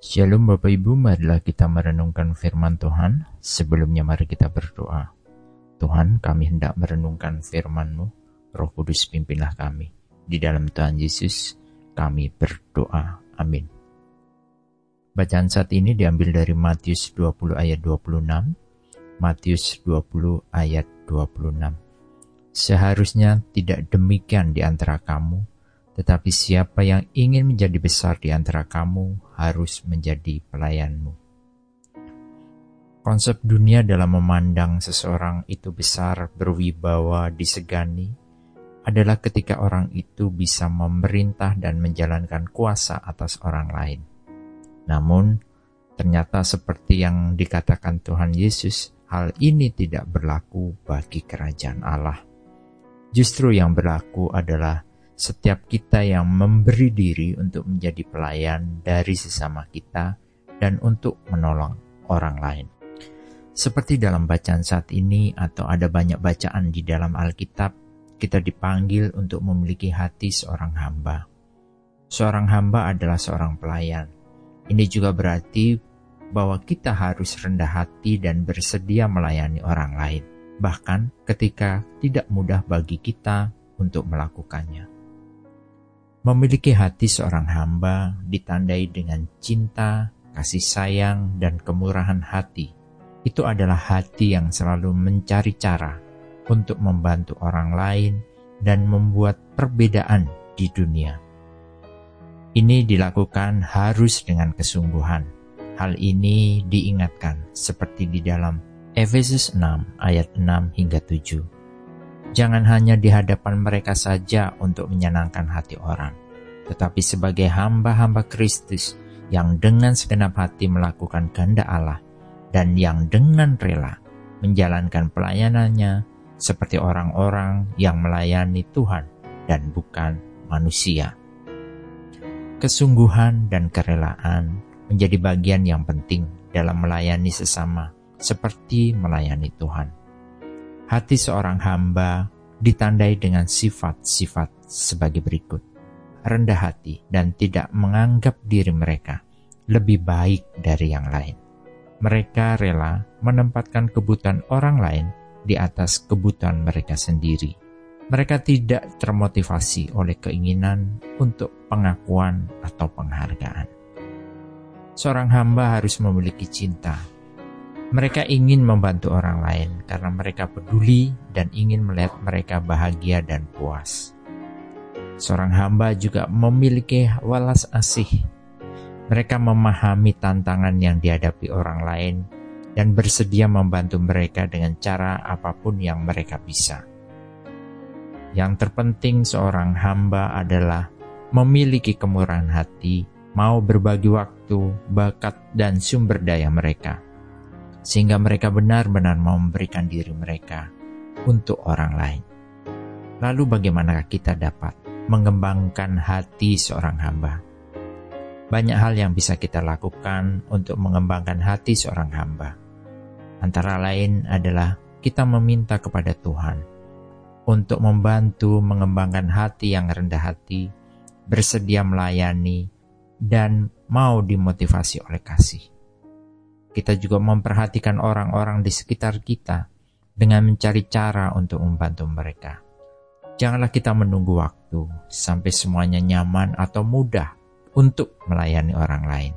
Shalom Bapak Ibu, marilah kita merenungkan firman Tuhan. Sebelumnya mari kita berdoa. Tuhan, kami hendak merenungkan firman-Mu. Roh Kudus pimpinlah kami. Di dalam Tuhan Yesus, kami berdoa. Amin. Bacaan saat ini diambil dari Matius 20 ayat 26. Matius 20 ayat 26. Seharusnya tidak demikian di antara kamu, tetapi siapa yang ingin menjadi besar di antara kamu harus menjadi pelayanmu. Konsep dunia dalam memandang seseorang itu besar, berwibawa, disegani, adalah ketika orang itu bisa memerintah dan menjalankan kuasa atas orang lain. Namun, ternyata seperti yang dikatakan Tuhan Yesus, hal ini tidak berlaku bagi kerajaan Allah. Justru yang berlaku adalah setiap kita yang memberi diri untuk menjadi pelayan dari sesama kita dan untuk menolong orang lain. Seperti dalam bacaan saat ini atau ada banyak bacaan di dalam Alkitab, kita dipanggil untuk memiliki hati seorang hamba. Seorang hamba adalah seorang pelayan. Ini juga berarti bahwa kita harus rendah hati dan bersedia melayani orang lain, bahkan ketika tidak mudah bagi kita untuk melakukannya. Memiliki hati seorang hamba ditandai dengan cinta, kasih sayang, dan kemurahan hati. Itu adalah hati yang selalu mencari cara untuk membantu orang lain dan membuat perbedaan di dunia. Ini dilakukan harus dengan kesungguhan. Hal ini diingatkan seperti di dalam Efesus 6 ayat 6 hingga 7. Jangan hanya di hadapan mereka saja untuk menyenangkan hati orang, tetapi sebagai hamba-hamba Kristus yang dengan segenap hati melakukan kehendak Allah dan yang dengan rela menjalankan pelayanannya seperti orang-orang yang melayani Tuhan dan bukan manusia. Kesungguhan dan kerelaan menjadi bagian yang penting dalam melayani sesama, seperti melayani Tuhan. Hati seorang hamba ditandai dengan sifat-sifat sebagai berikut. Rendah hati dan tidak menganggap diri mereka lebih baik dari yang lain. Mereka rela menempatkan kebutuhan orang lain di atas kebutuhan mereka sendiri. Mereka tidak termotivasi oleh keinginan untuk pengakuan atau penghargaan. Seorang hamba harus memiliki cinta mereka ingin membantu orang lain karena mereka peduli dan ingin melihat mereka bahagia dan puas. Seorang hamba juga memiliki walas asih. Mereka memahami tantangan yang dihadapi orang lain dan bersedia membantu mereka dengan cara apa pun yang mereka bisa. Yang terpenting seorang hamba adalah memiliki kemurahan hati, mau berbagi waktu, bakat, dan sumber daya mereka sehingga mereka benar-benar mau memberikan diri mereka untuk orang lain. Lalu, bagaimanakah kita dapat mengembangkan hati seorang hamba? Banyak hal yang bisa kita lakukan untuk mengembangkan hati seorang hamba. Antara lain adalah kita meminta kepada Tuhan untuk membantu mengembangkan hati yang rendah hati, bersedia melayani, dan mau dimotivasi oleh kasih. Kita juga memperhatikan orang-orang di sekitar kita dengan mencari cara untuk membantu mereka. Janganlah kita menunggu waktu sampai semuanya nyaman atau mudah untuk melayani orang lain.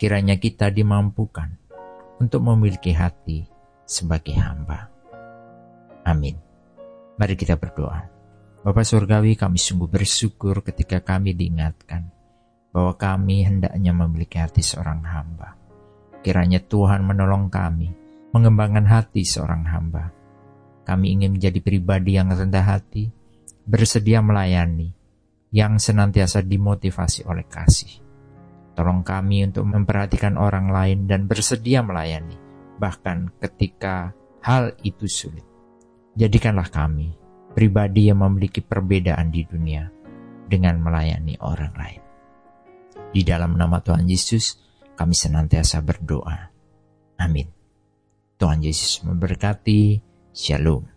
Kiranya kita dimampukan untuk memiliki hati sebagai hamba. Amin. Mari kita berdoa. Bapak Surgawi kami sungguh bersyukur ketika kami diingatkan bahwa kami hendaknya memiliki hati seorang hamba Kiranya Tuhan menolong kami mengembangkan hati seorang hamba. Kami ingin menjadi pribadi yang rendah hati, bersedia melayani, yang senantiasa dimotivasi oleh kasih. Tolong kami untuk memperhatikan orang lain dan bersedia melayani, bahkan ketika hal itu sulit. Jadikanlah kami pribadi yang memiliki perbedaan di dunia dengan melayani orang lain. Di dalam nama Tuhan Yesus, kami senantiasa berdoa. Amin. Tuhan Yesus memberkati. Shalom.